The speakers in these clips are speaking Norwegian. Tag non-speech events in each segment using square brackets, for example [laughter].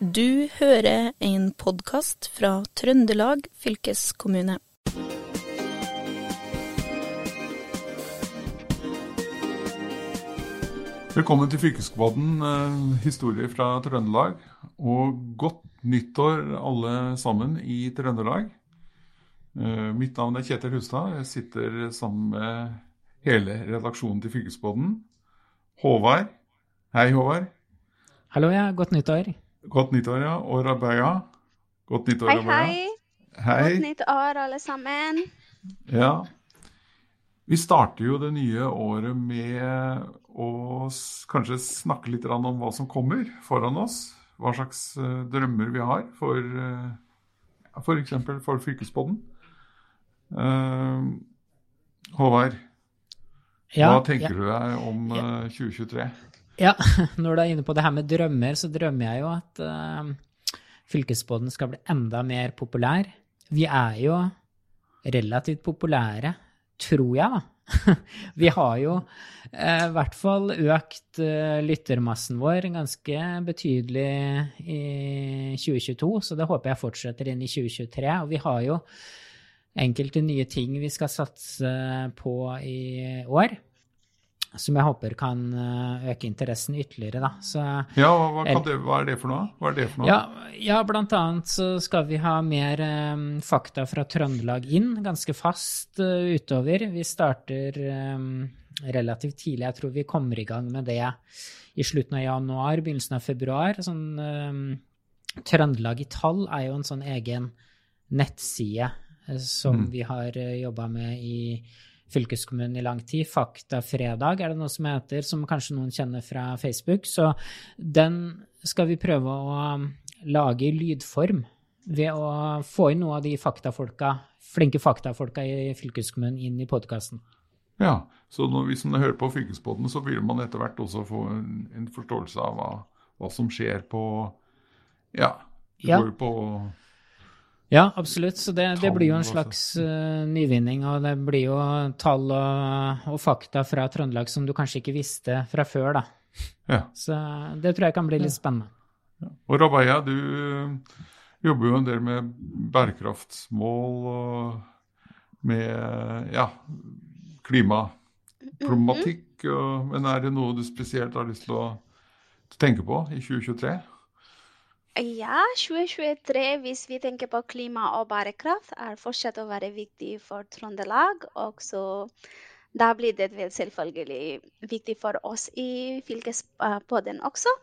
Du hører en podkast fra Trøndelag fylkeskommune. Velkommen til Fylkesbåten, eh, historie fra Trøndelag. Og godt nyttår alle sammen i Trøndelag. Eh, mitt navn er Kjetil Hustad. Jeg sitter sammen med hele redaksjonen til Fylkesbåten. Håvard. Hei, Håvard. Hallo, ja. Godt nyttår. Godt nyttår, ja. Og Rabaya. Godt nyttår, Hei, hei. Hei. Godt nytt år, alle sammen. Ja. Vi starter jo det nye året med å kanskje snakke litt om hva som kommer foran oss. Hva slags eh, drømmer vi har for f.eks. For, for Fylkesbåten. Eh, Håvard, Ja, hva tenker du deg om Ja. eh, 2023? Ja, [laughs] når du er inne på det her med drømmer, så drømmer jeg jo at uh, fylkesbåten skal bli enda mer populær. Vi er jo relativt populære, tror jeg, da. [laughs] Vi har jo eh, i hvert fall økt uh, lyttermassen vår ganske betydelig i 2022, så det håper jeg fortsetter inn i 2023. Og vi har jo enkelte nye ting vi skal satse på i år, som jeg håper kan eh, øke interessen ytterligere, da. Så Ja, hva, det, hva er det for noe? Er det for noe? ja, ja, blant annet så skal vi ha mer um, fakta fra Trøndelag inn, ganske fast uh, utover. Vi starter um, relativt tidlig. Jeg tror vi kommer i gang med det i slutten av januar, begynnelsen av februar. Sånn, um, Trøndelag i tall er jo en sånn egen nettside som Mm. vi har uh, jobba med i fylkeskommunen i lang tid. Faktafredag er det noe som heter, som kanskje noen kjenner fra Facebook. Så den skal vi prøve å um, lage i lydform ved å få inn noe av de faktafolka, flinke faktafolka i fylkeskommunen inn i podkasten. Ja, så når, hvis man hører på fylkespodden, så vil man etter hvert også få en, en forståelse av hva, hva som skjer på Ja, det Ja. går på Ja, absolutt. Så det, det blir jo en slags uh, nyvinning, og det blir jo tall og, og fakta fra Trøndelag som du kanskje ikke visste fra før, da. Ja. Så det tror jeg kan bli litt spennende. Og Rabaya, du øh, jobber jo en del med bærekraftsmål og med ja, klimaproblematikk. og- Men er det noe du spesielt har lyst til å tenke på i 2023? Ja, 2023, hvis vi tenker på klima og bærekraft, er fortsatt å være viktig for Trøndelag. Og så da blir det vel selvfølgelig viktig for oss i fylkespodden også.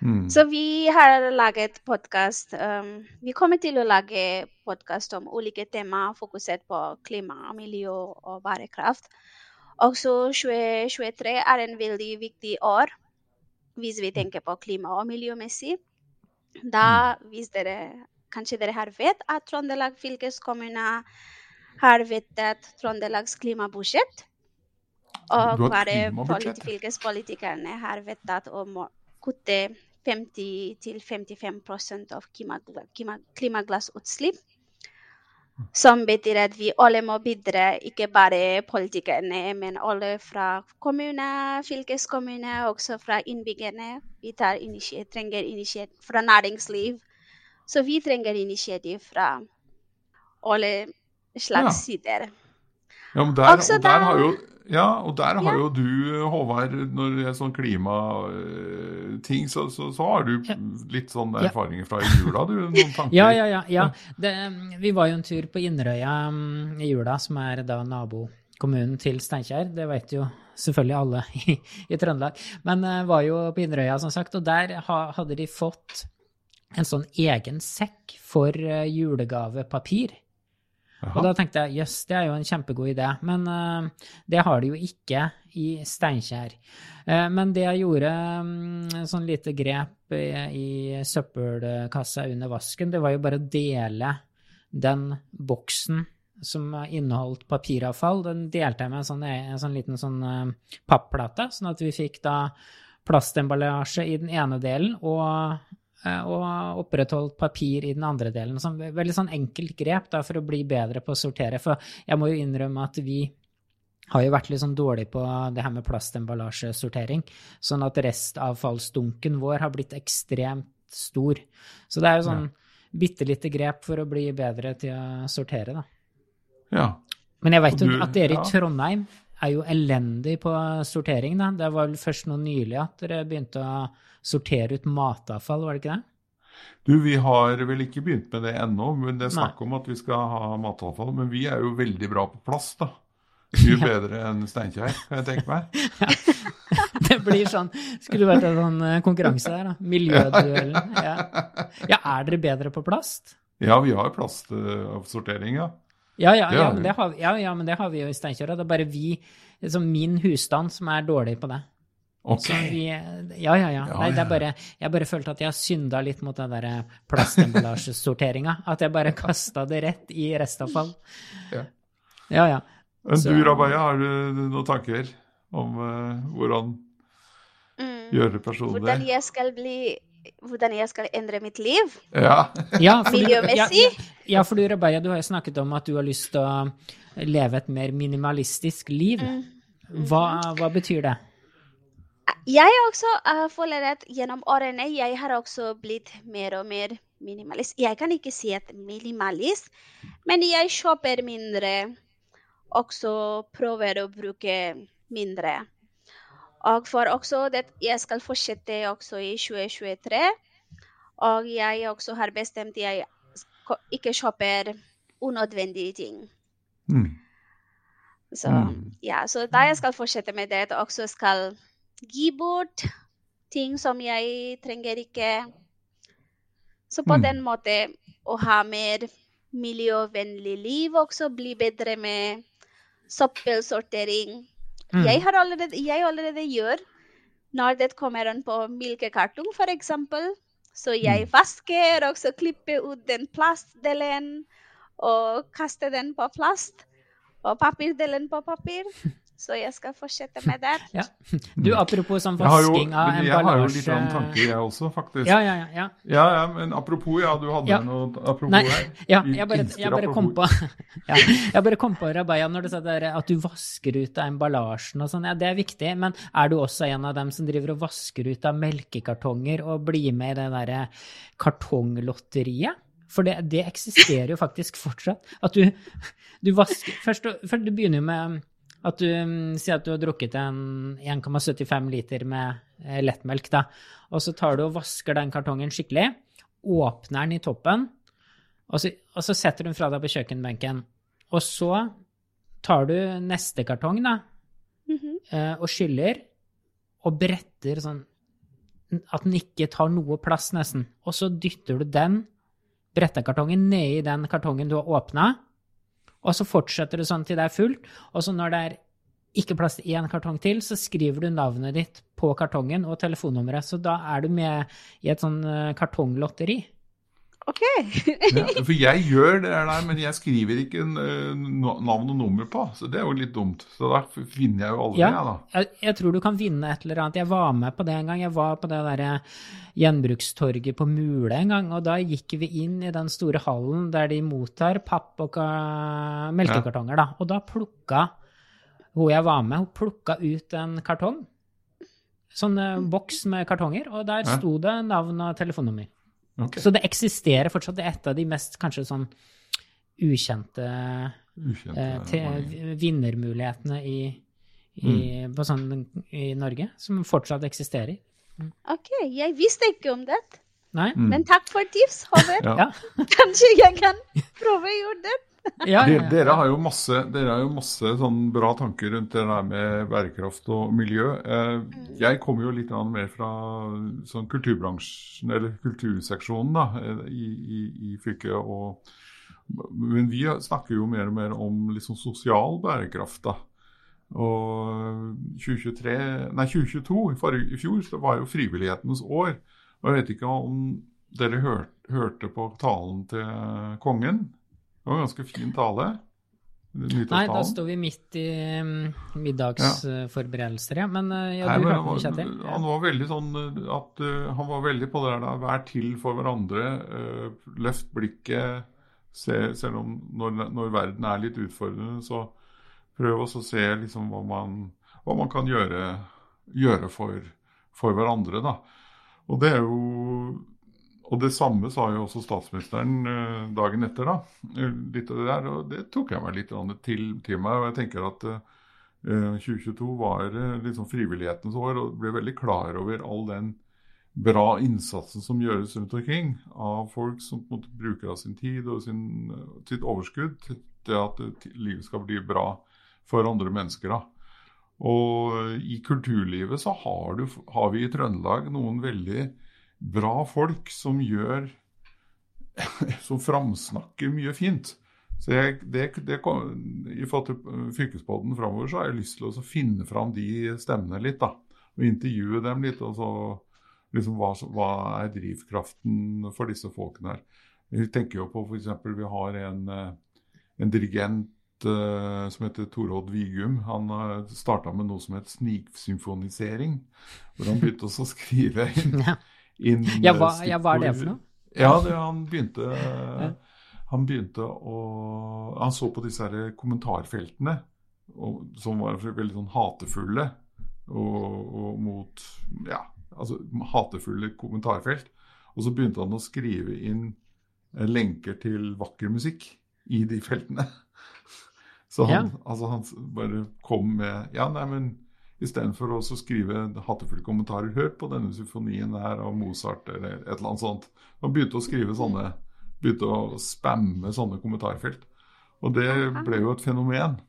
Mm. Så vi har laget podkast. Um, vi kommer til å lage podkast om ulike temaer fokusert på klima, miljø og bærekraft. Også 2023 er en veldig viktig år hvis vi tenker på klima- og miljømessig. Da, hvis dere kanskje dere har vet at Trøndelag fylkeskommune har vedtatt Trøndelags klimabudsjett. Og bare fylkespolitikerne har vedtatt å kutte 50-55% av klimagassutslipp. Som betyr at vi alle må bidra, ikke bare politikerne, men alle fra kommune, fylkeskommune, også fra innbyggerne. Vi initiativ, trenger initiativ fra næringsliv. Så vi trenger initiativ fra alle slags Ja. sider. Ja, men der, Også og der har jo, ja, og der har jo du, Håvard, når det er sånn klimating, så, så, så har du litt sånn erfaringer fra i jula, du? Noen [laughs] tanker? Ja, ja, ja. ja. Det, vi var jo en tur på Inderøya mm, i jula, som er da nabokommunen til Steinkjer. Det vet jo selvfølgelig alle [laughs] i, i Trøndelag. Men uh, var jo på Inderøya, som sagt, og der ha, hadde de fått en sånn egen sekk for uh, julegavepapir. Og da tenkte jeg jøss, det er jo en kjempegod idé. Men uh, det har de jo ikke i Steinkjer. Uh, men det jeg gjorde, um, sånn lite grep i, i søppelkassa under vasken, det var jo bare å dele den boksen som inneholdt papiravfall. Den delte jeg med en sånn, en sånn liten sånn uh, papplate, sånn at vi fikk da plastemballasje i den ene delen og eh, og opprettholdt papir i den andre delen. Så veldig sånn enkelt grep da, for å bli bedre på å sortere. For jeg må jo innrømme at vi har jo vært litt sånn dårlig på det her med plastemballasjesortering. Sånn at restavfallsdunken vår har blitt ekstremt stor. Så det er jo sånn bitte lite grep for å bli bedre til å sortere, da. Ja. Men jeg vet jo at dere i Trondheim er jo elendig på sortering, da. Det var vel først nå nylig at dere begynte å sortere ut matavfall, var det ikke det? Du, vi har vel ikke begynt med det ennå, men det er snakk om at vi skal ha matavfall. Men vi er jo veldig bra på plast, da. [laughs] Mye bedre enn Steinkjer, kan jeg tenke meg. [laughs] [laughs] Det blir sånn Skulle vært en sånn eh, konkurranse der, da. Miljøduellen. Ja. ja, er dere bedre på plast? Ja, vi har plastsortering, ja. Ja, ja, ja, men det har, vi- ja, ja, men det har vi jo i Steinkjer. Det er bare vi, liksom min husstand, som er dårlig på det. Ok. Så vi, ja, ja, ja. Nei, det er bare, jeg bare følte at jeg synda litt mot den der plastemballasjesorteringa. At jeg bare kasta det rett i restavfall. Ja. Ja, ja. Men du, Rabaya, har du noen tanker om uh, hvordan Mm. gjøre personer Hvordan jeg skal bli Hvordan jeg skal endre mitt liv. Ja. [laughs] Ja, fordi, Miljømessig. ja, ja, for du, Rabaya, du har jo snakket om at du har lyst til å leve et mer minimalistisk liv. Mm. Hva, hva betyr det? Jeg også uh, føler at gjennom årene jeg har også blitt mer og mer minimalist. Jeg kan ikke si at minimalist, men jeg kjøper mindre. Også prøver å bruke mindre. Og for også det jeg skal fortsette også i 2023. Og jeg også har bestemt jeg ikke kjøper unødvendige ting. Mm. Så, Mm. ja, så da jeg skal fortsette med det, og også skal gi bort ting som jeg trenger ikke. Så på Mm. den måten å ha mer miljøvennlig liv også, bli bedre med søppelsortering. Mm. Jeg har allerede, jeg allerede gjør når det kommer an på melkekartong, f.eks. Så jeg vasker og så klipper ut den plastdelen og kaster den på plast. Og papirdelen på papir. [laughs] Så jeg skal fortsette [laughs] med det. Ja. Du, apropos sånn Jeg har jo, vasking av men jeg har jo litt emballasje sånn tanker, jeg også, faktisk. Ja, ja, ja. ja. Ja, ja, men apropos, ja, du hadde Ja. noe apropos Nei, her. [laughs] ja jeg, bare, jeg bare kom på [laughs] ja, Jeg bare kom på, Rabaya, når du sa der, at du vasker ut av emballasjen og sånn. Ja, det er viktig, men er du også en av dem som driver og vasker ut av melkekartonger og blir med i det derre kartonglotteriet? For det, det eksisterer jo faktisk fortsatt. At du, du vasker Først, først du begynner jo med at du mm, sier at du har drukket en 1,75 liter med eh, lettmelk, da. Og så tar du og vasker den kartongen skikkelig, åpner den i toppen, og så, og så setter du den fra deg på kjøkkenbenken. Og så tar du neste kartong, da, mm -hmm. og skyller, og bretter sånn at den ikke tar noe plass, nesten. Og så dytter du den brettekartongen nedi den kartongen du har åpna, og så fortsetter du sånn til det er fullt. Og så når det er ikke plass til én kartong til, så skriver du navnet ditt på kartongen og telefonnummeret. Så da er du med i et sånn eh, kartonglotteri. OK. Ja, for jeg gjør det der, men jeg skriver ikke eh, navn og nummer på. Så det er jo litt dumt. Så da finner jeg jo aldri, Ja. jeg, da. Jeg, jeg tror du kan vinne et eller annet. Jeg var med på det en gang. Jeg var på det derre gjenbrukstorget på Mule en gang, og da gikk vi inn i den store hallen der de mottar papp og ka- melkekartonger, da. Og da plukka hun jeg var med, hun plukka ut en kartong. Sånn eh, boks med kartonger, og der Ja. sto det navn og telefonnummer. Ok. Så det eksisterer fortsatt. Det er et av de mest kanskje sånn ukjente ukjente eh, vinnermulighetene i, i, på sånn, i Norge, som fortsatt eksisterer. OK. Jeg visste ikke om det. Nei? Mm. Men takk for tips, Håvard. Ja. Ja. Kanskje jeg kan prøve å gjøre det. Ja, ja, dere har jo masse, dere har jo masse sånn bra tanker rundt det der med bærekraft og miljø. Eh, Jeg kommer jo litt mer fra sånn kulturbransjen, eller kulturseksjonen da, eh, i, i, i fylket. Og, men vi snakker jo mer og mer om liksom sosial bærekraft. da. Og 2023, nei 2022, i, fjor, så var jo frivillighetens år. Og jeg vet ikke om dere hør, hørte på talen til kongen. Det var en ganske fin tale. Nei, da står vi midt i um, middagsforberedelser, ja. Men uh, ja, Nei, du men hørte var, Kjetil? han var veldig sånn uh, at uh, han var veldig på det der vær til for hverandre. Uh, løft blikket. Se, selv om når, når verden er litt utfordrende, så prøv også å se liksom hva man, hva man kan gjøre, gjøre for, for hverandre. Da. Og det er jo Og det samme sa jo også statsministeren eh, dagen etter, da. Eh, litt av det der, og det tok jeg meg litt til, til meg. Og jeg tenker at uh, 2022 var uh, liksom frivillighetens år, og ble veldig klar over all den bra innsatsen som gjøres rundt omkring av folk som bruker av sin tid og sin, sitt overskudd til at livet skal bli bra for andre mennesker. da. Og i kulturlivet så har, du, har vi i Trøndelag noen veldig bra folk som gjør [laughs] Som framsnakker mye fint. Så jeg, det, det, I forhold til fylkesbåten framover så har jeg lyst til å finne fram de stemmene litt. da, Og intervjue dem litt. og så liksom hva, hva er drivkraften for disse folkene her. Vi tenker jo på f.eks. vi har en, en dirigent uh, som heter Torodd Vigum. Han starta med noe som het sniksymfonisering. Hvor han begynte å skrive inn [laughs] inn ja hva, ja, hva, er det for noe? Ja, det, han begynte Han begynte å Han så på disse her kommentarfeltene og, som var veldig sånn hatefulle og, og mot Ja, altså hatefulle kommentarfelt. Og så begynte han å skrive inn eh, lenker til vakker musikk i de feltene. [laughs] Så han, ja. altså han bare kom med Ja, nei, men Istedenfor å skrive hattefulle kommentarer. Hør på denne symfonien her av Mozart eller et eller annet sånt. Man begynte å skrive sånne, begynte å spamme sånne kommentarfelt. Og det ble jo et fenomen.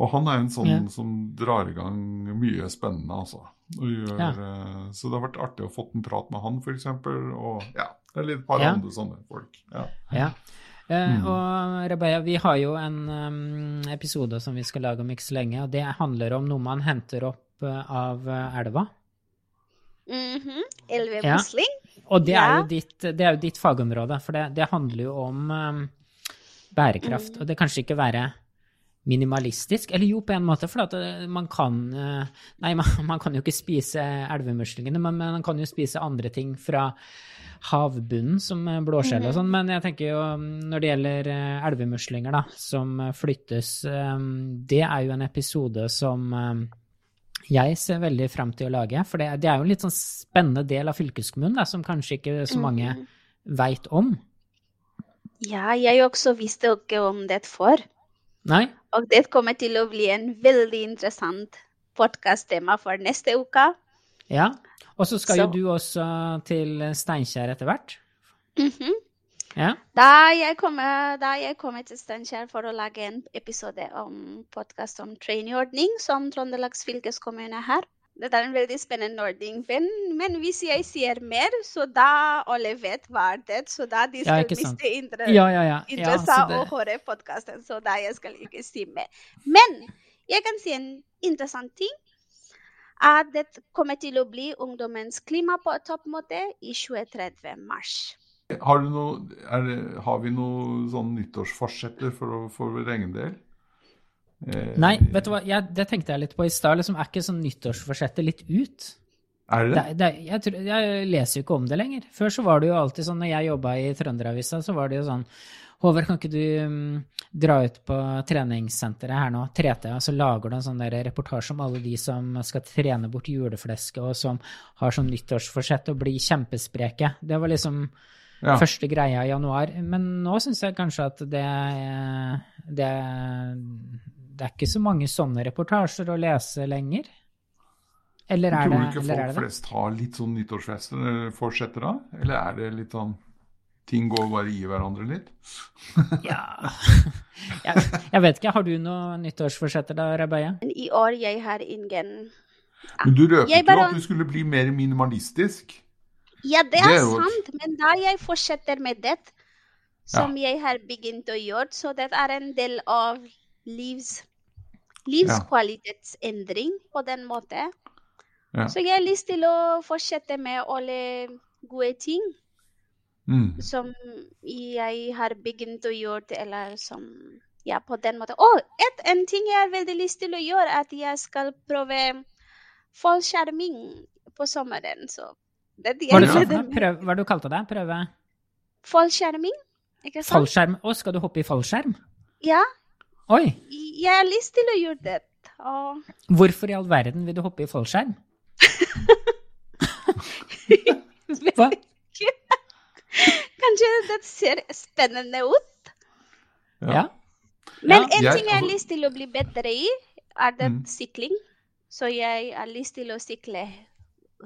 Og han er jo en sånn ja. som drar i gang mye spennende, altså. Gjør, ja. Eh, så det har vært artig å få en prat med han, f.eks. Og ja, det er litt par ja. andre sånne folk. Ja. Eh, mm. Og Rebecca, vi har jo en um, episode som vi skal lage om ikke så lenge, og det handler om noe man henter opp uh, av uh, elva. Mm -hmm. Elvemusling. Ja. Og det, ja. er ditt, det, er jo ditt, fagområde, for det, det handler jo om um, bærekraft. Mm. Og det kan kanskje ikke være minimalistisk, eller jo, på en måte, for at man kan Nei, [laughs] man, man kan jo ikke spise elvemuslingene, men man kan jo spise andre ting fra havbunnen som blåskjell og mhm. sånn, men jeg tenker jo um, når det gjelder eh, elvemuslinger da, som flyttes, det er jo en episode som jeg ser veldig frem til å lage. For det, det er jo en litt sånn spennende del av fylkeskommunen da, som kanskje ikke så mange mm. veit om. Ja, jeg også visste ikke om det før. Nei. Og det kommer til å bli en veldig interessant podkast-tema for neste uke. Ja. Og så skal så. jo du også til Steinkjer etter hvert. Mm -hmm. ja. da, jeg kommer, da jeg kommer til Steinkjer for å lage en episode om podkast om trainingordning som Trøndelags fylkeskommune har. Det er en veldig spennende ordning, men, men, hvis jeg sier mer, så da alle vet hva det er, så da de skal ja, miste interesse ja, ja, ja. interesse det... å høre podkasten. Så da jeg skal ikke si mer. Men jeg kan si en interessant ting at det kommer til å bli ungdommens klima på toppmåte i 2030 mars. Har, noe, det, har vi noen sånn nyttårsforsetter for, for vår egen del? Eh, Nei, vet du hva, jeg, det tenkte jeg litt på i stad. Liksom, er ikke sånn nyttårsforsettet litt ut? Er det det? det, det jeg, tror, jeg, leser jo ikke om det lenger. Før så var det jo alltid sånn, når jeg jobba i Trønderavisa, så var det jo sånn Håvard, kan ikke du um, dra ut på treningssenteret her nå, 3T, og så lager du en sånn reportasje om alle de som skal trene bort julefleske, og som har sånn nyttårsforsett og blir kjempespreke. Det var liksom ja. første greia i januar. Men nå syns jeg kanskje at det, det, det er ikke så mange sånne reportasjer å lese lenger. Eller er det Tror du ikke folk flest har litt sånn nyttårsforsetter da? Eller er det litt sånn ting går bare i hverandre litt? [laughs] ja jeg, jeg, vet ikke. Har du noen nyttårsforsetter da, Rabaye? I år jeg har ingen Men du røpet jo bare... at du skulle bli mer minimalistisk. Ja, det er, det er sant. Men da jeg fortsetter med det, som ja. jeg har begynt å gjøre, så det er en del av livs, livskvalitetsendring på den måten. Ja. Så jeg har lyst til å fortsette med alle gode ting. Mm. Som jeg har begynt å gjøre, eller som Ja, på den måten. Og oh, en ting jeg har veldig lyst til å gjøre, er at jeg skal prøve fallskjerming på sommeren. Så det Hva er det Prøv, hva du kalte det? Prøve? Fallskjerming. Ikke sant? Fallskjerm. Å, skal du hoppe i fallskjerm? Ja. Oi. Jeg har lyst til å gjøre det. Og... Hvorfor i all verden vil du hoppe i fallskjerm? [laughs] Hva? det ser spennende ut. Ja. Men en ting jeg har altså- lyst til å bli bedre i, er det Mm. sykling. Så jeg har lyst til å sykle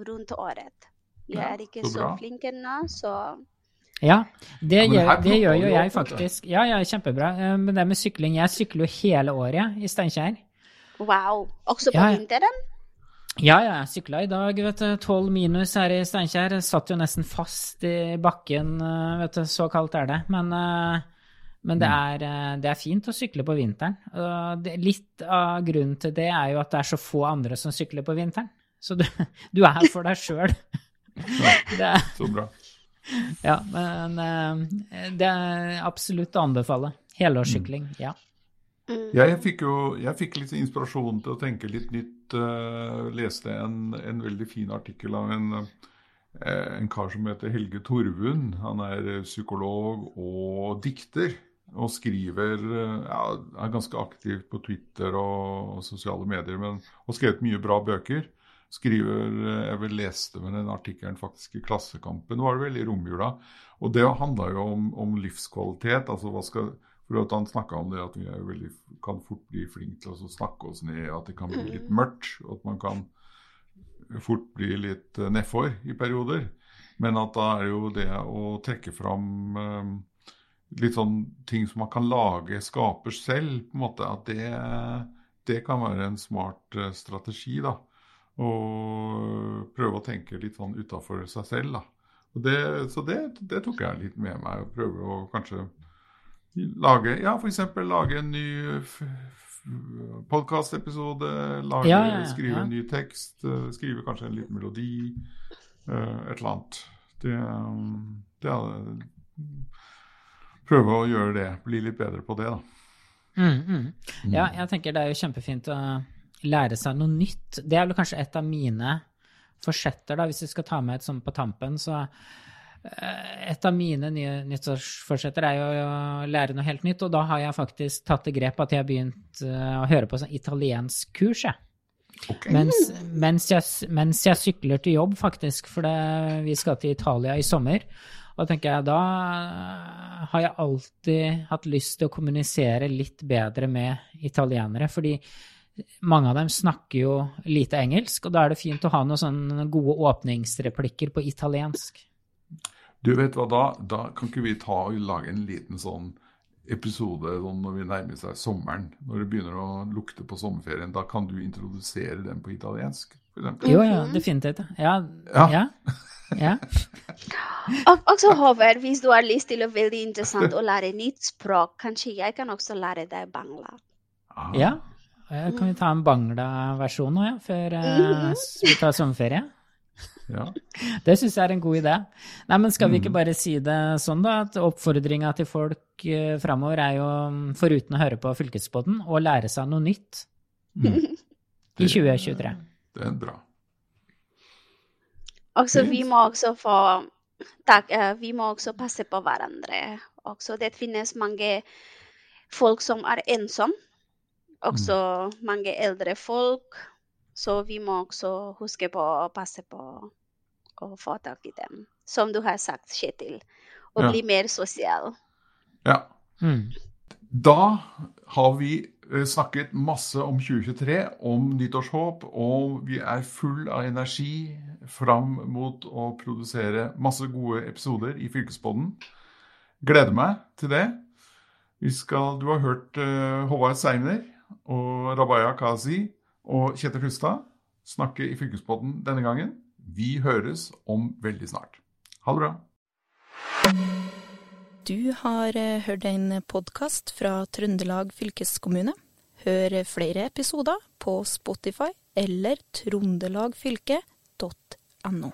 rundt året. Jeg Ja, er ikke så så, flink ennå, så Ja, det, Ja, gjør, det gjør jo jeg faktisk. Ja, ja, kjempebra. Eh, Men det med sykling Jeg sykler jo hele året i Steinkjer. wow. Også på vinteren? Ja, ja, jeg sykla i dag, vet du. Tolv minus her i Steinkjer. Satt jo nesten fast i bakken, eh, vet du. Så kaldt er det. Men, eh, men det, er, eh, det er fint å sykle på vinteren. Litt av grunnen til det er jo at det er så få andre som sykler på vinteren. Så du, [laughs] du er for deg sjøl. [laughs] Er Så bra. Ja, men eh, det er absolutt å anbefale. Helårssykling, ja. Ja, Jeg fikk jo jeg fikk litt inspirasjon til å tenke litt nytt. Uh, leste en, en veldig fin artikkel av en, eh, en kar som heter Helge Torvund. Han er psykolog og dikter. Og skriver ja, Er ganske aktiv på Twitter og, og sosiale medier. Men, og skrevet mye bra bøker. Skriver eh, Jeg vel leste med den artikkelen faktisk i Klassekampen, var det vel, i romjula. Og det handla jo om, om livskvalitet. altså hva skal for at Han snakka om det at vi veldig, kan fort bli flinke til å snakke oss ned, at det kan bli litt mørkt. og At man kan fort bli litt eh, nedfor i perioder. Men at da er jo det å trekke fram um, litt sånn ting som man kan lage, skaper selv, på en måte, at det, det kan være en smart strategi. da. Og prøve å tenke litt sånn utafor seg selv. da. Og det, så det, det tok jeg litt med meg. og Prøve å kanskje lage Ja, f.eks. lage en ny podkastepisode. Lage, Ja, ja, ja, skrive en ny tekst. eh, Skrive kanskje en liten melodi. eh, Et eller annet. Det, um, det er- Prøve å gjøre det. Bli litt bedre på det, da. Mm, mm. Ja, jeg tenker det er jo kjempefint å lære seg noe nytt. Det er vel kanskje et av mine forsetter, da, hvis vi skal ta med et sånt på tampen. Så eh, et av mine nye nyttårsforsetter er jo å lære noe helt nytt, og da har jeg faktisk tatt det grep at jeg har begynt eh, å høre på sånn italiensk kurs, jeg. Okay. Mens, mens, jeg, mens jeg sykler til jobb, faktisk, for det, vi skal til Italia i sommer. Og tenker jeg, da har jeg alltid hatt lyst til å kommunisere litt bedre med italienere, fordi mange av dem snakker jo lite engelsk, og da er det fint å ha noen sånne gode åpningsreplikker på italiensk. Du vet hva, da, da kan ikke vi ta og lage en liten sånn episode sånn når vi nærmer seg sommeren. Når det begynner å lukte på sommerferien. Da kan du introdusere den på italiensk, f.eks. Jo, ja, definitivt. Ja. Ja. ja. ja. [laughs] Og også Håvard, hvis du har lyst til å veldig interessant å lære nytt språk, kanskje jeg kan også lære deg bangla. Ah, ja. Eh, Kan vi ta en Bangla-versjon nå, ja, før eh, vi tar sommerferie? [laughs] ja. Det syns jeg er en god idé. Nei, men skal vi Mm. ikke bare si det sånn, da? At oppfordringa til folk eh, framover er jo, mm, foruten å høre på Fylkespodden, å lære seg noe nytt Mm. [laughs] i 2023. Det er bra. Altså, vi må også få takk, vi må også passe på hverandre. Også det finnes mange folk som er ensomme. Også mange eldre folk. Så vi må også huske på å passe på å få tak i dem. Som du har sagt, Kjetil. Og Ja. bli mer sosial. Ja. Mm. Da har vi eh, snakket masse om 2023, om nyttårshåp, og vi er full av energi fram mot å produsere masse gode episoder i Fylkesboden. Gleder meg til det. Vi skal, du har hørt uh, Håvard Seiner og Rabaya Kazi og Kjetil Hustad snakke i Fylkespodden denne gangen. Vi høres om veldig snart. Ha det bra. Du har eh, hørt en podkast fra Trøndelag fylkeskommune. Hør flere episoder på Spotify eller trondelagfylket.no.